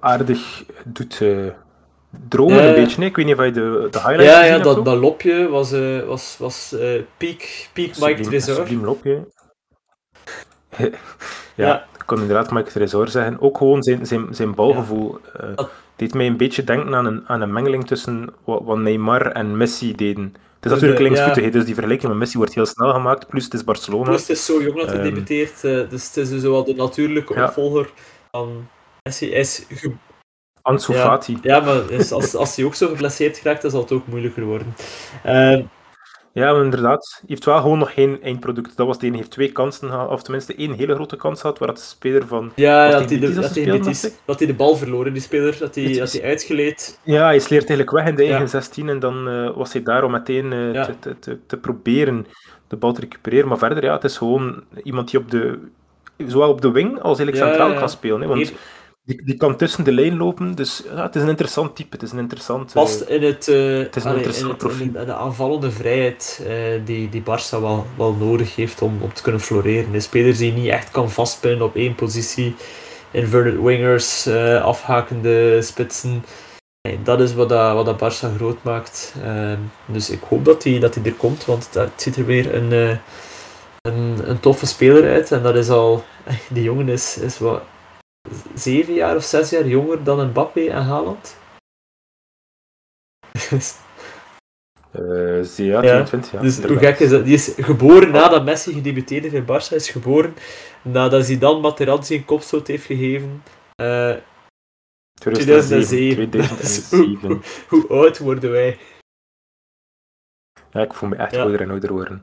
aardig doet dromen een beetje. Nee? Ik weet niet of je de, de highlights Ja, ja dat, dat lopje was, was, was peak, peak Mike Tresor. Subliem lopje. ja, ja, ik kon inderdaad Mike Tresor zeggen. Ook gewoon zijn, zijn, zijn balgevoel ja. dat... deed mij een beetje denken aan een, aan een mengeling tussen wat, wat Neymar en Messi deden. Het is natuurlijk linksvoetig, ja. dus die vergelijking met Messi wordt heel snel gemaakt. Plus het is Barcelona. Plus het is zo jong dat hij um, debuteert, dus het is dus wel de natuurlijke opvolger van Messi. Hij is Ansu ja. Fati. Ja, maar als, als hij ook zo geblesseerd geraakt, dan zal het ook moeilijker worden. Uh, ja, maar inderdaad. Hij heeft wel gewoon nog geen eindproduct. Dat was de ene. heeft twee kansen gehad, of tenminste één hele grote kans gehad, waar de speler van... Ja, dat hij, de, dat, hij is, dat hij de bal verloren, die speler. Dat hij, dat hij uitgeleed. Ja, hij sleert eigenlijk weg in de eigen ja. 16 en dan uh, was hij daar om meteen ja. te, te, te, proberen de bal te recupereren. Maar verder, ja, het is gewoon iemand die op de, zowel op de wing als eigenlijk centraal kan spelen. Hè, want... Die, die kan tussen de lijn lopen, dus ja, het is een interessant type. Het is een interessant... Past in, het, uh, het is een allee, in, het, in de aanvallende vrijheid uh, die, die Barça wel, wel nodig heeft om, om te kunnen floreren. Een speler die niet echt kan vastpinnen op één positie. Inverted wingers, uh, afhakende spitsen. Dat is wat dat, wat dat Barça groot maakt. dus ik hoop dat hij dat er komt, want het, het ziet er weer een, een, een toffe speler uit. En dat is al... Die jongen is, is wat zeven jaar of zes jaar jonger dan Mbappé en Haaland. Uh, ja, 22 jaar. Dus hoe gek is dat? Die is geboren nadat Messi gedebuteerd heeft in Barça. is geboren nadat hij dan Materazzi een kopstoot heeft gegeven. Uh, 2007. 2007. hoe, hoe, oud worden wij? Ja, ik voel me echt ja. ouder en ouder worden.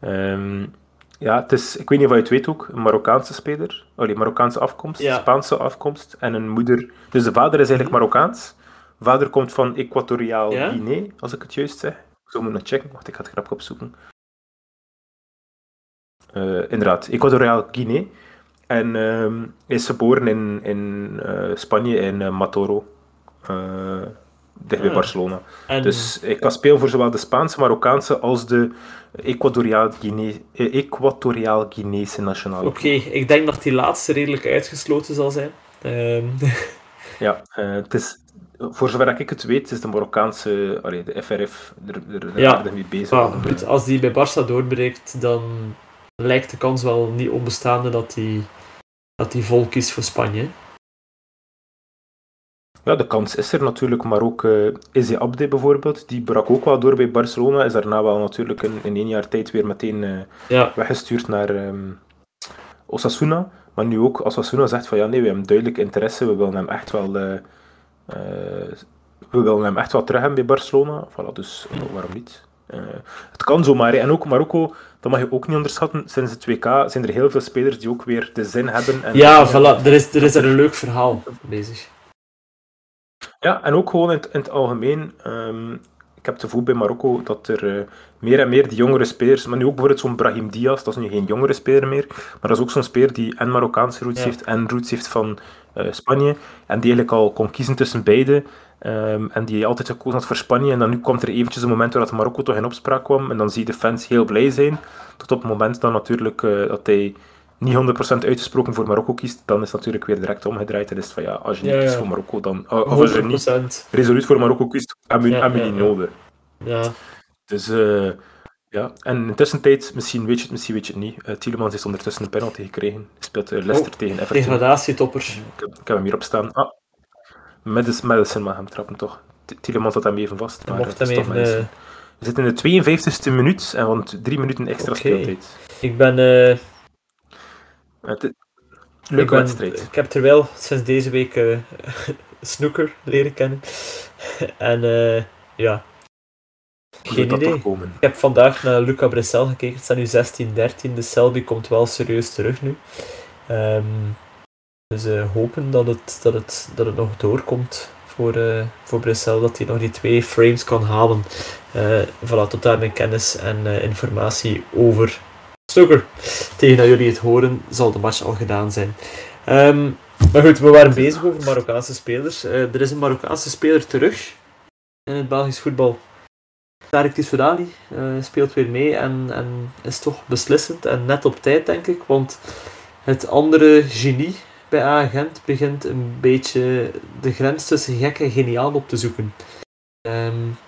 Um, ja, het is, ik weet niet of je het weet ook, een Marokkaanse speler. Allee, Marokkaanse afkomst, ja. Spaanse afkomst en een moeder. Dus de vader is eigenlijk Marokkaans. De vader komt van Equatoriaal ja? Guinea, als ik het juist zeg. Ik zou moeten checken, wacht, ik ga het grap opzoeken. Uh, inderdaad, Equatoriaal Guinea. En uh, is geboren in, in uh, Spanje, in uh, Matoro. dicht bij Barcelona. En... Dus ik kan spelen voor zowel de Spaanse, Marokkaanse als de Equatoriaal Guinea, Equatoriaal Guineese nationale Oké, okay, ik denk dat die laatste redelijk uitgesloten zal zijn. Um... ja, uh, het is, voor zover ik het weet, is de Marokkaanse, allee, de FRF er, er, er ja. mee bezig. Ah, goed, als die bij Barça doorbreekt, dan lijkt de kans wel niet onbestaande dat hij dat die vol kiest voor Spanje. Ja, de kans is er natuurlijk, maar ook uh, Izzy Abde bijvoorbeeld, die brak ook wel door bij Barcelona, is daarna wel natuurlijk in, in één jaar tijd weer meteen uh, ja. weggestuurd naar um, Osasuna. Maar nu ook Osasuna zegt van ja, nee, we hebben duidelijk interesse, we willen hem echt wel, uh, we willen hem echt wel terug hebben bij Barcelona. Voilà, dus waarom niet? het kan zomaar. En ook Marokko, dat mag je ook niet onderschatten. Sinds het WK zijn er heel veel spelers die ook weer de zin hebben. En ja, voilà, er is, er is er een leuk verhaal bezig. Ja, en ook gewoon in het, in het algemeen. Um, ik heb het gevoel bij Marokko dat er uh, meer en meer die jongere spelers, maar nu ook bijvoorbeeld zo'n Brahim Diaz, dat is nu geen jongere speler meer, maar dat is ook zo'n speler die en Marokkaanse roots ja. heeft en roots heeft van uh, Spanje, en die eigenlijk al kon kiezen tussen beide, um, en die altijd gekozen had voor Spanje, en dan nu komt er eventjes een moment waar dat Marokko toch in opspraak kwam, en dan zie je de fans heel blij zijn, tot op het moment dan natuurlijk uh, dat hij niet 100% uitgesproken voor Marokko kiest, dan is het natuurlijk weer direct omgedraaid. En is het van ja, als je niet ja, kiest voor Marokko, dan. Of als je niet resoluut voor Marokko kiest, hebben we niet nodig. Ja. Dus uh, ja, en in tussentijd, misschien weet je het, misschien weet je het niet. Uh, Tielemans heeft ondertussen een penalty gekregen. Speelt uh, Leicester oh, tegen Everton. Degradatietoppers. Ik, ik, heb hem hier op staan. Ah, Madison, Madison mag hem trappen toch. Tielemans had hem even vast. Maar mocht hem even We zitten in de 52e minuut en want drie minuten extra okay. speeltijd. Ik ben... Uh... Het, wedstrijd. Ik heb er wel sinds deze week uh, snooker leren kennen. en uh, ja, geen idee. Ik heb vandaag naar Luca Bressel gekeken. Het staat nu 16-13. De Selby komt wel serieus terug nu. Um, dus uh, hopen dat het, dat, het, dat het nog doorkomt voor, uh, voor Brussel. Dat hij nog die twee frames kan halen. Uh, voilà, tot daar mijn kennis en informatie over Stoker. Tegen dat jullie het horen, zal de match al gedaan zijn. Um, maar goed, we waren bezig over Marokkaanse spelers. er is een Marokkaanse speler terug in het Belgisch voetbal. Tarek Tissoudali uh, speelt weer mee en, en is toch beslissend en net op tijd, denk ik. Want het andere genie bij Agent begint een beetje de grens tussen gek en geniaal op te zoeken. Um,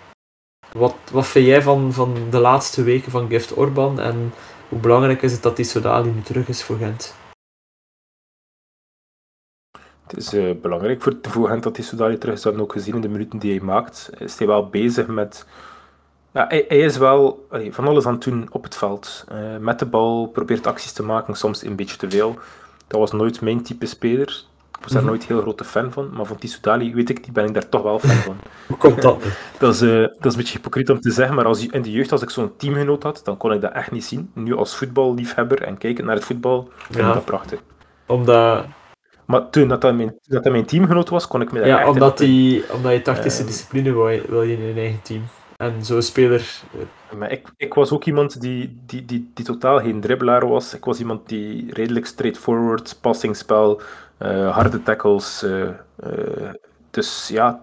wat, wat vind jij van, van de laatste weken van Gift Orban en hoe belangrijk is het dat Tissoudali nu terug is voor Gent? Het is uh, belangrijk voor, Gent dat Tissoudali terug is. We hebben ook gezien in de minuten die hij maakt. Is hij wel bezig met ja, hij, is wel van alles aan het doen op het veld. Uh, met de bal, probeert acties te maken, soms een beetje te veel. Dat was nooit mijn type speler. Ik was daar mhm. nooit heel grote fan van. Maar van Tissoudali, weet ik niet, ben ik daar toch wel fan van. Hoe komt dat? dat, is, uh, dat is een beetje hypocriet om te zeggen, maar als, in de jeugd, als ik zo'n teamgenoot had, dan kon ik dat echt niet zien. Nu als voetballiefhebber en kijken naar het voetbal, vind ik dat prachtig. Omdat... Maar toen dat, dat, mijn, dat mijn teamgenoot was, kon ik me daar ja, omdat, die, omdat je tactische uh, discipline wil, wil je in je eigen team. En zo'n speler. Eh, maar ik, ik was ook iemand die, die, die, die totaal geen dribbelaar was. Ik was iemand die redelijk straightforward, passingspel, harde tackles. Uh, dus ja,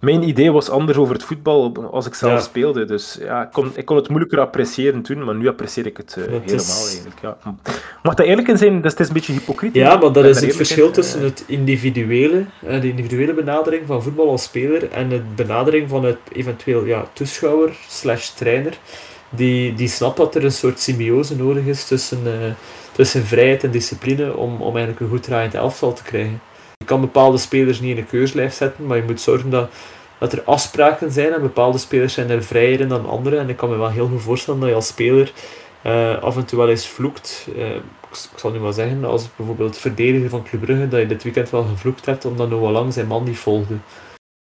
mijn idee was anders over het voetbal als ik zelf speelde. Dus ja, ik kon, ik kon het moeilijker appreciëren toen, maar nu apprecieer ik het uh, helemaal eigenlijk. Ja. Mag dat eerlijk in zijn? Dat is een beetje hypocriet. Ja, maar dat is het verschil tussen het individuele, de individuele benadering van voetbal als speler en de benadering van het eventueel ja, toeschouwer slash trainer. Die, die snapt dat er een soort symbiose nodig is tussen, uh, tussen vrijheid en discipline om, om eigenlijk een goed draaiend elftal te krijgen. Je kan bepaalde spelers niet in een keurslijf zetten, maar je moet zorgen dat, dat er afspraken zijn en bepaalde spelers zijn er vrijer in dan anderen. En ik kan me wel heel goed voorstellen dat je als speler uh, af en toe wel eens vloekt. Uh, ik, zal nu maar zeggen, als bijvoorbeeld verdediger van Club Brugge, dat je dit weekend wel gevloekt hebt omdat Noah Lang zijn man niet volgde.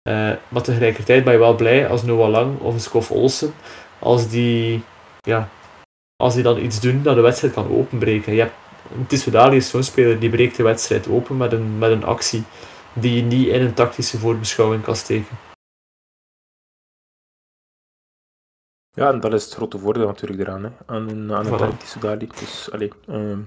Uh, maar tegelijkertijd ben je wel blij als Noah Lang of een Olsen, als die, ja, als die dan iets doen dat de wedstrijd kan openbreken. Je hebt Tissoudali is zo'n speler die breekt de wedstrijd open met een, met een actie die je niet in een tactische voorbeschouwing kan steken. Ja, en dat is het grote voordeel natuurlijk eraan, hè, aan een, aan een voilà. Dus, uh,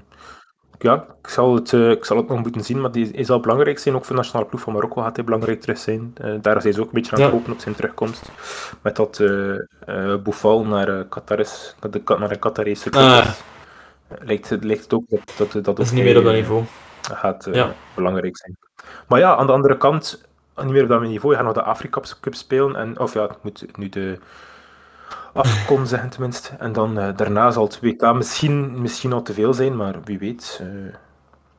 ja, ik zal, het, uh, ik zal het nog moeten zien, maar die, hij zal belangrijk zijn. Ook voor de nationale ploeg van Marokko gaat hij belangrijk terug zijn. Uh, daar is hij ook een beetje aan het ja. hopen op zijn terugkomst. Met dat uh, Boufal naar Qatar is, de, naar een Qatarese club ah lijkt, lijkt het ook dat dat, dat, dat is niet meer op dat niveau. gaat belangrijk zijn. Maar ja, aan de andere kant, niet meer op dat niveau. Je gaat nog de Afrika Cup spelen. En, of ja, het moet nu de afkom zeggen tenminste. En dan uh, daarna zal het WK misschien, misschien al te veel zijn, maar wie weet. Uh,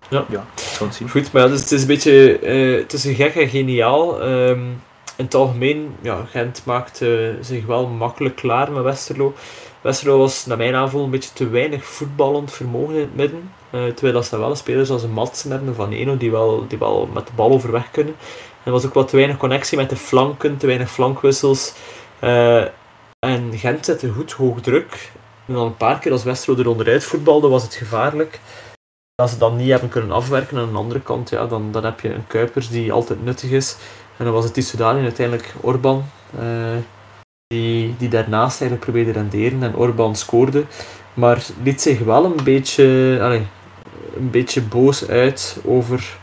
ja, ja het zien. Goed, maar dus het is een beetje uh, tussen gek en geniaal. Um, in het algemeen, ja, Gent maakt zich wel makkelijk klaar met Westerlo. Westerlo was naar mijn aanvoel een beetje te weinig voetballend vermogen in het midden. Terwijl dat ze wel spelers als een Matsen hebben van Eno die wel, die wel met de bal overweg kunnen. En er was ook wat te weinig connectie met de flanken, te weinig flankwissels. Uh, en Gent zette goed hoog druk. En dan een paar keer als Westerlo er onderuit voetbalde, was het gevaarlijk. Als ze dan niet hebben kunnen afwerken aan de andere kant, ja, dan, dan heb je een Kuipers die altijd nuttig is. En dan was het Tissoudali en uiteindelijk Orban. Uh, die, die daarnaast eigenlijk probeerde renderen en Orban scoorde. Maar liet zich wel een beetje, allez, een beetje boos uit over,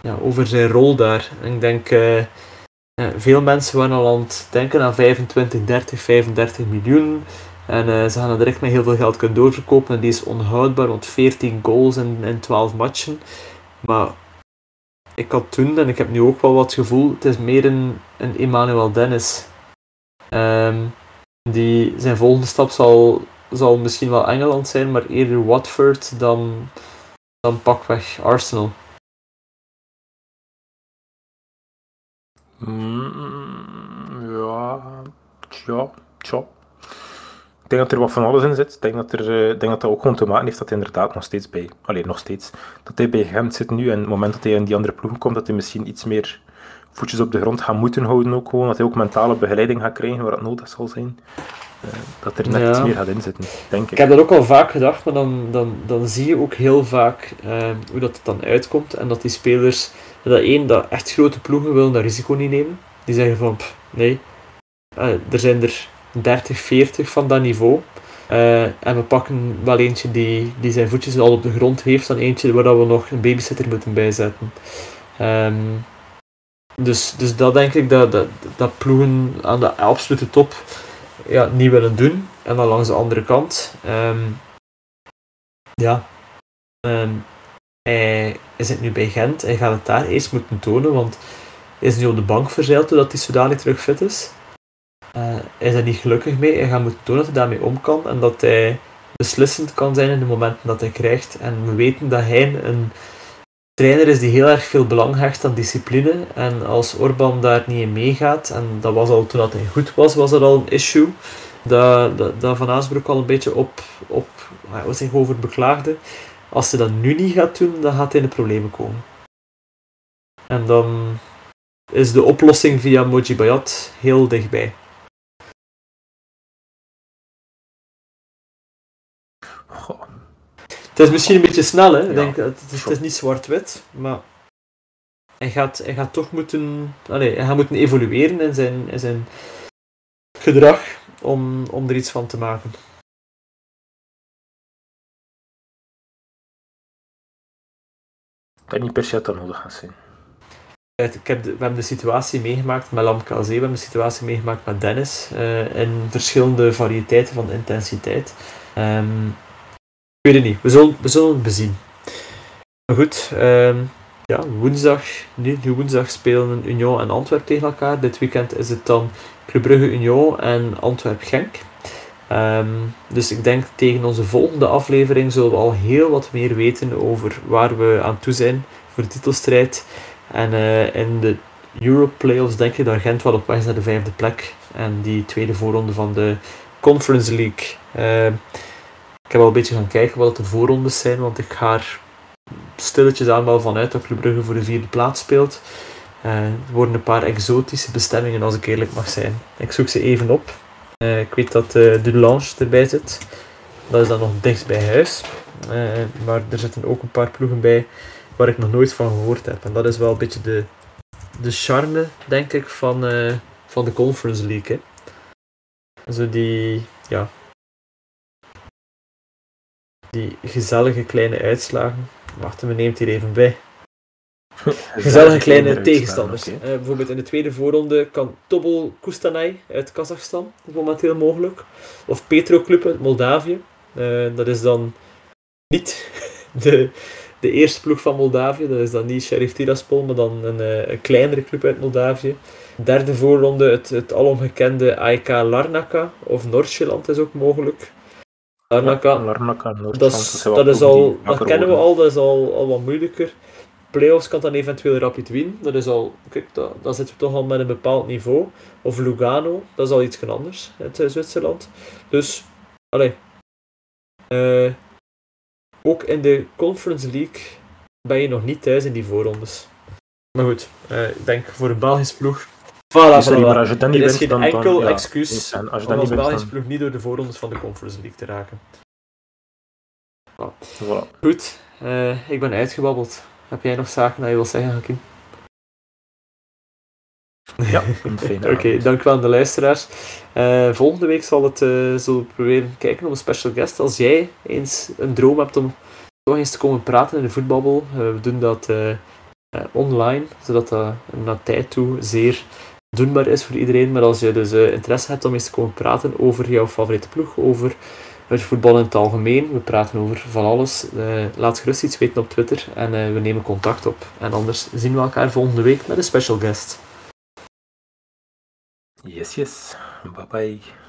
ja, over zijn rol daar. En ik denk, uh, veel mensen waren al aan denken aan 25, 30, 35 miljoen. En uh, ze gaan er direct met heel veel geld kunnen doorverkopen. En die is onhoudbaar, want 14 goals in, in 12 matchen. Maar ik had toen, en ik heb nu ook wel wat gevoel, het is meer een, een Emmanuel Dennis. Um, die, zijn volgende stap zal, zal misschien wel Engeland zijn, maar eerder Watford dan, dan pakweg Arsenal. Ja, ja, tja. Ik denk dat er wat van alles in zit. Ik denk dat, er, uh, denk dat dat ook gewoon te maken heeft dat hij inderdaad nog steeds bij... Alleen nog steeds. Dat hij bij Gent zit nu en op het moment dat hij in die andere ploeg komt, dat hij misschien iets meer voetjes op de grond gaat moeten houden ook gewoon. Dat hij ook mentale begeleiding gaat krijgen waar dat nodig zal zijn. Uh, dat er net iets meer gaat inzitten, denk ik. Ik heb dat ook al vaak gedacht, maar dan, dan, dan zie je ook heel vaak uh, hoe dat het dan uitkomt. En dat die spelers, dat één, dat echt grote ploegen willen dat risico niet nemen. Die zeggen van, nee, uh, er zijn er 30, 40 van dat niveau. en we pakken wel eentje die, die zijn voetjes al op de grond heeft, dan eentje waar we nog een babysitter moeten bijzetten. Um, dus, dus dat denk ik dat, dat, dat ploegen aan de absolute top ja, niet willen doen. En dan langs de andere kant, um, ja, um, hij zit nu bij Gent. Hij gaat het daar eerst moeten tonen, want hij is nu op de bank verzeild doordat hij zodanig terug fit is. Uh, hij is er niet gelukkig mee. Hij gaat moeten tonen dat hij daarmee om kan en dat hij beslissend kan zijn in de momenten dat hij krijgt. En we weten dat hij een trainer is die heel erg veel belang hecht aan discipline. En als Orban daar niet in meegaat, en dat was al toen dat hij goed was, was dat al een issue. Dat, dat, dat Van Aasbroek al een beetje op, op wat zich over beklaagde. Als hij dat nu niet gaat doen, dan gaat hij in de problemen komen. En dan is de oplossing via Moji Bayat heel dichtbij. Het is misschien een beetje snel, hè? Ik denk, het, het, is niet zwart-wit, maar hij gaat, hij gaat toch moeten, allez, hij gaat moeten evolueren in zijn, in zijn gedrag om, om er iets van te maken. Dat niet per se dat nodig gaat zijn. Ik heb we hebben de situatie meegemaakt met Lam we hebben de situatie meegemaakt met Dennis, uh, in verschillende variëteiten van intensiteit. Um, ik weet het niet. We zullen, we zullen het bezien. Goed, um, ja, woensdag, nu, nu woensdag spelen Union en Antwerp tegen elkaar. Dit weekend is het dan Club Brugge Union en Antwerp Genk. Um, dus ik denk tegen onze volgende aflevering zullen we al heel wat meer weten over waar we aan toe zijn voor de titelstrijd. En uh, in de Europe Playoffs denk ik dat Gent wel op weg is naar de vijfde plek. En die tweede voorronde van de Conference League. Uh, ik heb al een beetje gaan kijken wat de voorrondes zijn, want ik ga er stilletjes aan wel vanuit dat Club Brugge voor de vierde plaats speelt. Uh, er worden een paar exotische bestemmingen, als ik eerlijk mag zijn. Ik zoek ze even op. Uh, ik weet dat uh, Dulange erbij zit. Dat is dan nog dichtst bij huis. maar er zitten ook een paar ploegen bij waar ik nog nooit van gehoord heb. En dat is wel een beetje de, de charme, denk ik, van, van de Conference League. Hè. Zo die, ja, die gezellige kleine uitslagen. Wacht, we neemt hier even bij. Gezellige kleine tegenstanders. Uh, bijvoorbeeld in de tweede voorronde kan Tobol Kustanay uit Kazachstan, momenteel mogelijk. Of Petro Club uit Moldavië. Uh, dat is dan niet de, de eerste ploeg van Moldavië. Dat is dan niet Sheriff Tiraspol, maar dan een, uh, een kleinere club uit Moldavië. Derde voorronde het, het alomgekende AEK Larnaca of Noord-Zeeland is ook mogelijk. Larnaca, Larnaca dat, is, dat, is al, dat kennen we al, dat is al, al wat moeilijker. Playoffs kan dan eventueel Rapid Wien, dat is al, kijk, dat, dat zitten we toch al met een bepaald niveau. Of Lugano, dat is al iets anders, uit Zwitserland. Dus, allee. Uh, ook in de Conference League ben je nog niet thuis in die voorrondes. Maar goed, uh, ik denk voor een Belgisch ploeg Voilà, dus, voilà. als je dan niet er is geen enkel dan, excuus ja, als je om als Belgische ploeg niet door de voorrondes van de Conference League te raken. Voilà. Voilà. Goed, ik ben uitgebabbeld. Heb jij nog zaken dat je wilt zeggen, Hakim? Ja, Oké, okay, dank wel aan de luisteraars. Uh, volgende week zal het, uh, zullen we proberen kijken op een special guest. Als jij eens een droom hebt om toch eens te komen praten in de voetbabbel, we doen dat online, zodat dat naar tijd toe zeer doenbaar is voor iedereen. Maar als je dus uh, interesse hebt om eens te komen praten over jouw favoriete ploeg, over het voetbal in het algemeen, we praten over van alles, uh, laat gerust iets weten op Twitter en uh, we nemen contact op. En anders zien we elkaar volgende week met een special guest. Yes, yes. Bye bye.